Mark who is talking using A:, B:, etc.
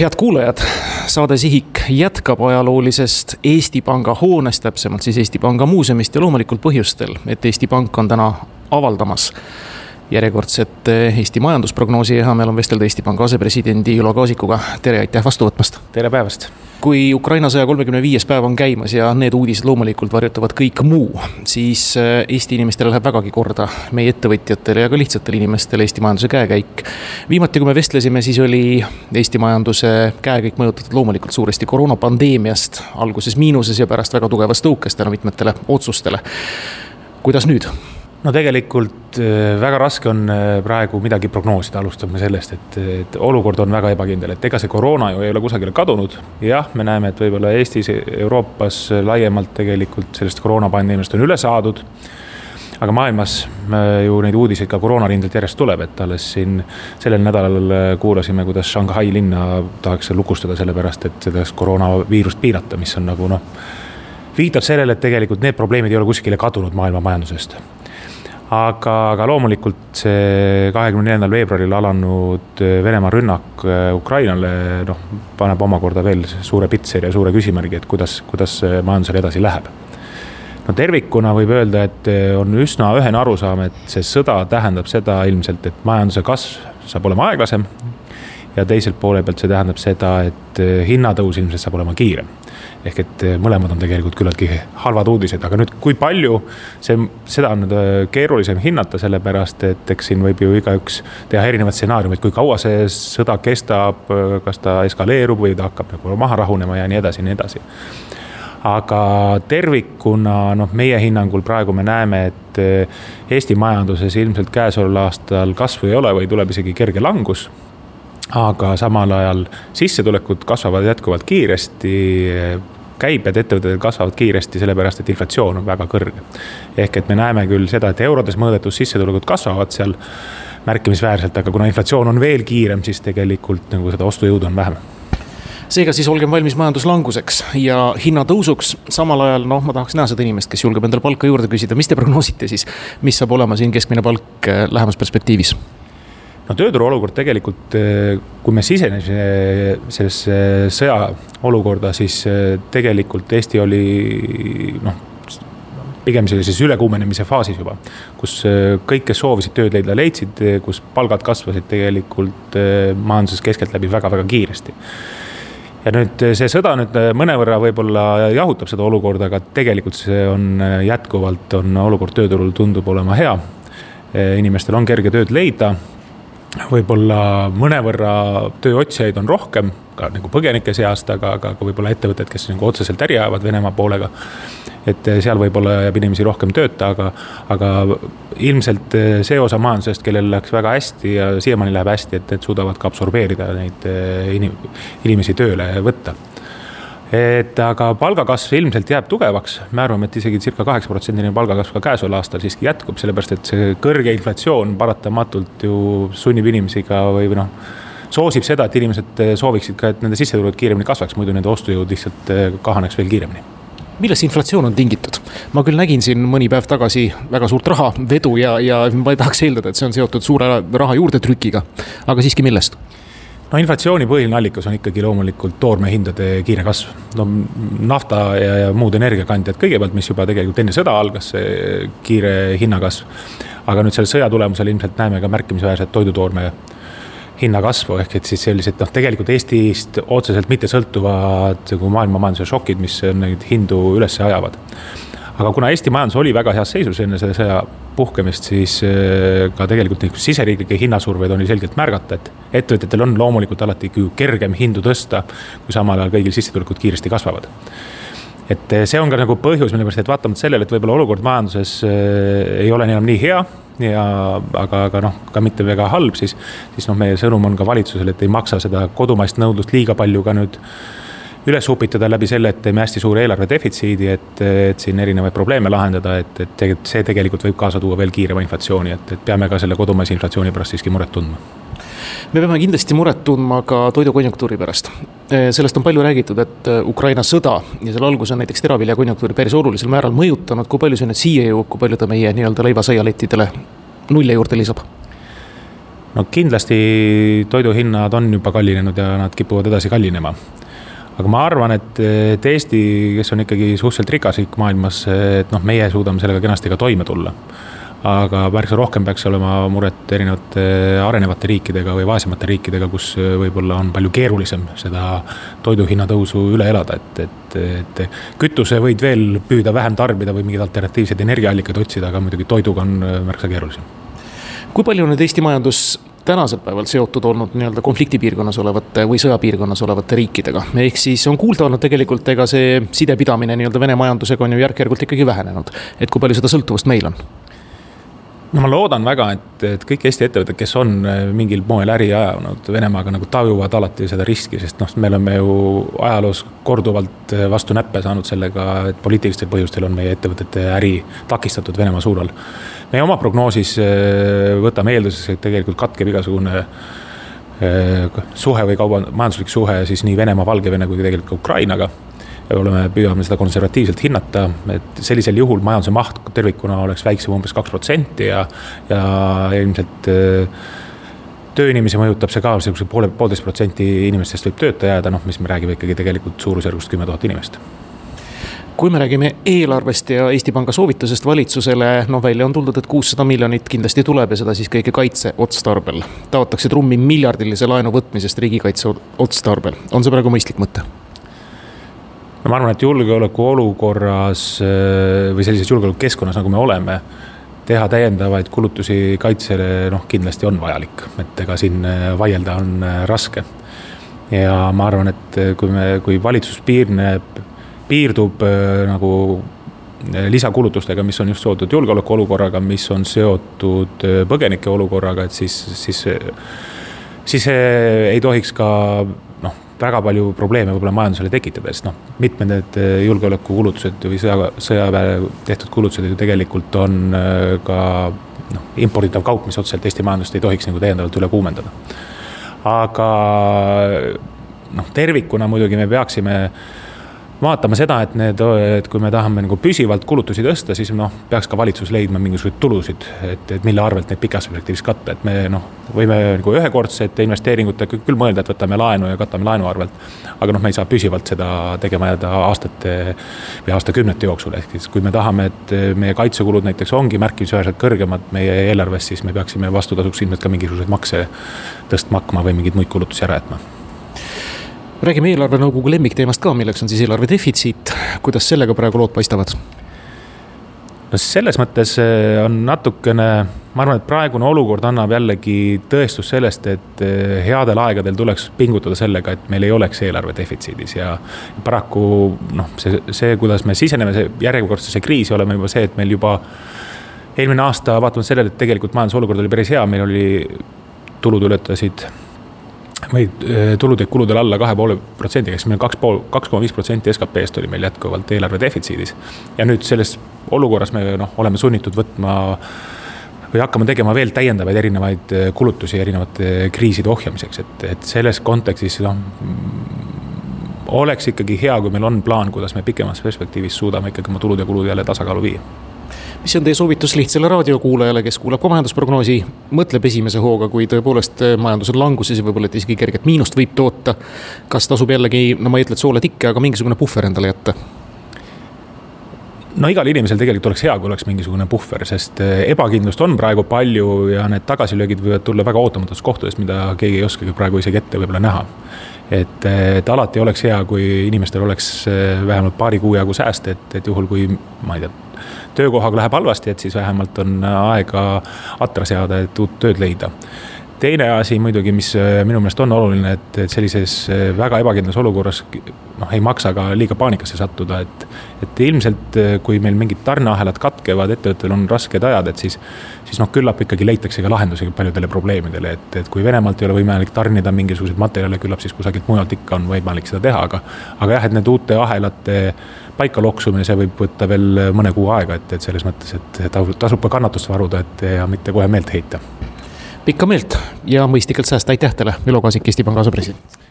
A: head kuulajad, saade Sihik jätkab ajaloolisest Eesti Panga hoonest, täpsemalt siis Eesti Panga muuseumist ja loomulikult põhjustel, et Eesti Pank on täna avaldamas järjekordset Eesti majandusprognoosi ja meel on vestelda Eesti Panga asepresidendi Ülo Kaasikuga. tere, aitäh vastu võtmast.
B: tere päevast
A: kui Ukraina sõja kolmekümne viies päev on käimas ja need uudised loomulikult varjutavad kõik muu, siis äh, Eesti inimestele läheb vägagi korda, meie ettevõtjatele ja ka lihtsatele inimestele Eesti majanduse käekäik. viimati, kui me vestlesime, siis oli Eesti majanduse käekäik mõjutatud loomulikult suuresti koroonapandeemiast, alguses miinuses ja pärast väga tugevast tõukest tänu mitmetele otsustele. kuidas nüüd?
B: No tegelikult äh, väga raske on äh, praegu midagi prognoosida, alustame sellest, et, et olukord on väga ebakindel, et ega see koroona ju ei ole kusagile kadunud. jah, me näeme, et võib-olla Eestis, Euroopas laiemalt tegelikult sellest koroonapandeemiast on üle saadud. aga maailmas ju neid uudiseid ka koroonarindelt järjest tuleb, et alles siin sellel nädalal kuulasime, kuidas Shanghai linna tahaks lukustada, sellepärast et seda koroonaviirust piirata, mis on nagu noh viitab sellele, et tegelikult need probleemid ei ole kuskile kadunud maailma majandusest aga, aga loomulikult see kahekümne neljandal veebruaril alanud äh, Venemaa rünnak äh, Ukrainale, noh, paneb omakorda veel suure pitseri ja suure küsimärgi, et kuidas, kuidas majandusel edasi läheb. no tervikuna võib öelda, et äh, on üsna ühene arusaam, et see sõda tähendab seda ilmselt, et majanduse kasv saab olema aeglasem ja teiselt poole pealt see tähendab seda, et hinnatõus ilmselt saab olema kiirem. Ehk et eh, mõlemad on tegelikult küllaltki halvad uudised, aga nüüd, kui palju see, seda on eh, keerulisem hinnata, sellepärast et eks siin võib ju igaüks teha erinevaid stsenaariumeid, kui kaua see sõda kestab, kas ta eskaleerub või ta hakkab nagu maha rahunema ja nii edasi ja nii edasi. Aga tervikuna noh, meie hinnangul praegu me näeme, et Eesti majanduses ilmselt käesoleval aastal kasvu ei ole või tuleb isegi kerge langus aga samal ajal sissetulekud kasvavad jätkuvalt kiiresti käibed ettevõtetel kasvavad kiiresti, sellepärast et inflatsioon on väga kõrge. ehk et me näeme küll seda, et eurodes mõõdetud sissetulekud kasvavad seal märkimisväärselt, aga kuna inflatsioon on veel kiirem, siis tegelikult nagu seda ostujõudu on vähem
A: seega siis olgem valmis majanduslanguseks ja hinnatõusuks, samal ajal noh, ma tahaks näha seda inimest, kes julgeb endale palka juurde küsida, mis te prognoosite siis, mis saab olema siin keskmine palk eh, lähemas perspektiivis?
B: No tööturu olukord tegelikult, eh, kui me sisenesime sellesse sõjaolukorda, siis eh, tegelikult Eesti oli noh, pigem sellises ülekuumenemise faasis juba. kus eh, kõik, kes soovisid tööd leida, leidsid, kus palgad kasvasid tegelikult majanduses keskeltläbi väga-väga kiiresti ja nüüd see sõda nüüd mõnevõrra võib-olla jahutab seda olukorda, aga tegelikult see on jätkuvalt on olukord tööturul tundub olema hea. inimestel on kerge tööd leida võib-olla mõnevõrra tööotsijaid on rohkem, ka nagu põgenike seast, aga, aga ka võib-olla ettevõtted, kes nagu otseselt äri ajavad Venemaa poolega. et seal võib-olla jääb inimesi rohkem tööta, aga, aga ilmselt see osa majandusest, kellel läks väga hästi ja siiamaani läheb hästi, et need suudavad ka absorbeerida neid inim-, inimesi tööle võtta et aga palgakasv ilmselt jääb tugevaks, me arvame, et isegi circa kaheksa protsendine palgakasv ka käesoleval aastal siiski jätkub, sellepärast et see kõrge inflatsioon paratamatult ju sunnib inimesi ka või, või noh. soosib seda, et inimesed sooviksid ka, et nende sissetulekud kiiremini kasvaks, muidu nende ostujõud lihtsalt eh, kahaneks veel kiiremini
A: millest inflatsioon on tingitud? ma küll nägin siin mõni päev tagasi väga suurt rahavedu ja, ja ma ei tahaks eeldada, et see on seotud suure raha juurdetrükiga. aga siiski, millest?
B: No inflatsiooni põhiline allikas on ikkagi loomulikult toormehindade kiire kasv. no nafta ja, ja muud energiakandjad kõigepealt, mis juba tegelikult enne sõda algas, see kiire hinnakasv. aga nüüd selle sõja tulemusel ilmselt näeme ka märkimisväärset toidutoorme hinnakasvu, ehk et siis sellised noh, tegelikult Eestist otseselt mitte sõltuvad nagu maailma majanduse šokid, mis neid hindu üles ajavad aga kuna Eesti majandus oli väga heas seisus enne selle sõja puhkemist, siis äh, ka tegelikult neid siseriiklikke hinnasurveid oli selgelt märgata, et ettevõtjatel on loomulikult alati kergem hindu tõsta, kui samal ajal kõigil sissetulekud kiiresti kasvavad. Et äh, see on ka nagu põhjus, mille pärast, et vaatamata sellele, et võib-olla olukord majanduses äh, ei ole enam nii hea ja aga, aga noh, ka mitte väga halb, siis, siis noh, meie sõnum on ka valitsusele, et ei maksa seda kodumaist nõudlust liiga palju ka nüüd üles upitada läbi selle, et teeme hästi suure eelarve defitsiidi, et, et siin erinevaid probleeme lahendada, et, et tegelikult see tegelikult võib kaasa tuua veel kiirema inflatsiooni, et, et peame ka selle kodumaise inflatsiooni pärast siiski muret tundma
A: me peame kindlasti muret tundma ka toidukonjunktuuri pärast. sellest on palju räägitud, et Ukraina sõda ja selle algus on näiteks teraviljakonjunktuuri päris olulisel määral mõjutanud, kui palju see nüüd siia jõuab, kui palju ta meie nii-öelda leiva-saialettidele nulli juurde lisab?
B: no kindlasti toiduhinnad on juba kallinenud ja nad kipuvad edasi kallinema aga ma arvan, et, et Eesti, kes on ikkagi suhteliselt rikas riik maailmas, et noh, meie suudame sellega kenasti ka toime tulla. aga märksa rohkem peaks olema muret erinevate arenevate riikidega või vaesemate riikidega, kus võib-olla on palju keerulisem seda toiduhinna tõusu üle elada, et, et, et kütuse võid veel püüda vähem tarbida või mingeid alternatiivseid energiaallikaid otsida, aga muidugi toiduga on märksa keerulisem
A: kui palju nüüd Eesti majandus tänasel päeval seotud olnud nii-öelda konfliktipiirkonnas olevate või sõjapiirkonnas olevate riikidega. ehk siis on kuulda olnud tegelikult, ega see sidepidamine nii-öelda Vene majandusega on ju järk-järgult ikkagi vähenenud. et kui palju seda sõltuvust meil on?
B: No ma loodan väga, et, et kõik Eesti ettevõtted, kes on äh, mingil moel äri ajanud Venemaaga nagu tajuvad alati seda riski, sest noh, me oleme ju ajaloos korduvalt äh, vastu näppe saanud sellega, et poliitilistel põhjustel on meie ettevõtete äri takistatud Venemaa suunal. meie oma prognoosis äh, võtame eelduseks, et tegelikult katkeb igasugune suhe või kauba, majanduslik suhe siis nii Venemaa, Valgevene kui tegelikult ka Ukrainaga oleme, püüame seda konservatiivselt hinnata, et sellisel juhul majanduse maht tervikuna oleks väiksem umbes kaks protsenti ja, ja ilmselt äh, tööinimesi mõjutab see ka, sihukese poole, poolteist protsenti inimestest võib tööta jääda, noh, mis me räägime ikkagi tegelikult suurusjärgust kümme tuhat inimest
A: kui me räägime eelarvest ja Eesti Panga soovitusest valitsusele, noh välja on tuldud, et kuussada miljonit kindlasti tuleb ja seda siis kõige kaitse otstarbel. taotakse trummi miljardilise laenu võtmisest riigikaitse otstarbel, on see praegu mõistlik mõte?
B: No ma arvan, et julgeolekuolukorras äh, või sellises julgeolekukeskkonnas, nagu me oleme, teha täiendavaid kulutusi kaitsele, noh, kindlasti on vajalik, et ega siin äh, vaielda on äh, raske. ja ma arvan, et kui me, kui valitsus piirneb, piirdub nagu lisakulutustega, mis on just seotud julgeolekuolukorraga, mis on seotud põgenike olukorraga, et siis, siis, siis ei tohiks ka väga palju probleeme võib-olla majandusele tekitada, sest noh, mitmed need äh, julgeolekukulutused või sõja, sõjaväe tehtud kulutused ju tegelikult on äh, ka noh, imporditav kaup, mis otseselt Eesti majandust ei tohiks nagu täiendavalt üle kuumendada. aga noh, tervikuna muidugi me peaksime vaatama seda, et need, et kui me tahame nagu püsivalt kulutusi tõsta, siis noh, peaks ka valitsus leidma mingisuguseid tulusid, et, et mille arvelt neid pikas perspektiivis katta, et me noh, võime nagu ühekordsete investeeringutega küll mõelda, et võtame laenu ja katame laenu arvelt. aga noh, me ei saa püsivalt seda tegema jääda aastate või aastakümnete jooksul, ehk siis kui me tahame, et meie kaitsekulud näiteks ongi märkimisväärselt kõrgemad meie eelarves, siis me peaksime vastutasuks ilmselt ka mingisuguseid makse tõstma hakkama või mingeid muid kulutusi ära jätma
A: räägime eelarvenõukogu lemmikteemast ka, milleks on siis eelarve defitsiit, kuidas sellega praegu lood paistavad?
B: no selles mõttes eh, on natukene, ma arvan, et praegune olukord annab jällegi tõestust sellest, et eh, headel aegadel tuleks pingutada sellega, et meil ei oleks eelarve defitsiidis ja paraku noh, see, see, kuidas me siseneme järjekordsesse kriisi, oleme juba see, et meil juba eelmine aasta, vaatamata sellele, et tegelikult majanduse olukord oli päris hea, meil oli, tulud ületasid või äh, tulud jäid kuludele alla kahe poole protsendiga, siis meil kaks pool, kaks koma viis protsenti SKP-st oli meil jätkuvalt eelarve defitsiidis. ja nüüd selles olukorras me noh, oleme sunnitud võtma või hakkama tegema veel täiendavaid erinevaid äh, kulutusi erinevate kriiside ohjamiseks, et, et selles kontekstis noh. oleks ikkagi hea, kui meil on plaan, kuidas me pikemas perspektiivis suudame ikkagi oma tulud ja kulud jälle tasakaalu viia
A: mis on teie soovitus lihtsale raadiokuulajale, kes kuulab ka majandusprognoosi, mõtleb esimese hooga, kui tõepoolest eh, majandus on languses ja võib-olla, et isegi kerget miinust võib toota. kas tasub jällegi, no ma ei ütle, et soole tikke, aga mingisugune puhver endale jätta?
B: no igal inimesel tegelikult oleks hea, kui oleks mingisugune puhver, sest eh, ebakindlust on praegu palju ja need tagasilöögid võivad tulla väga ootamatutes kohtades, mida keegi ei oskagi praegu isegi ette võib-olla näha. Et, eh, et alati oleks hea, kui inimestel oleks vähemalt paari kuu jagu sääste, et, et juhul, kui ma ei tea töökohaga läheb halvasti, et siis vähemalt on aega atra seada, et uut tööd leida teine asi muidugi, mis äh, minu meelest on oluline, et, et sellises äh, väga ebakindlas olukorras noh, ei maksa ka liiga paanikasse sattuda, et. et ilmselt, äh, kui meil mingid tarneahelad katkevad, ettevõttel on rasked ajad, et siis. siis noh, küllap ikkagi leitakse ka lahendusi paljudele probleemidele, et, et kui Venemaalt ei ole võimalik tarnida mingisuguseid materjale, küllap siis kusagilt mujalt ikka on võimalik seda teha, aga. aga jah, et need uute ahelate paika loksumine, see võib võtta veel mõne kuu aega, et, et selles mõttes, et tasub ka kannatust varuda, et ja mitte kohe meelt heita.
A: Pikka meelt ja mõistlikult säästa, aitäh teile, Ülo Kaasik, Eesti Panga asepresident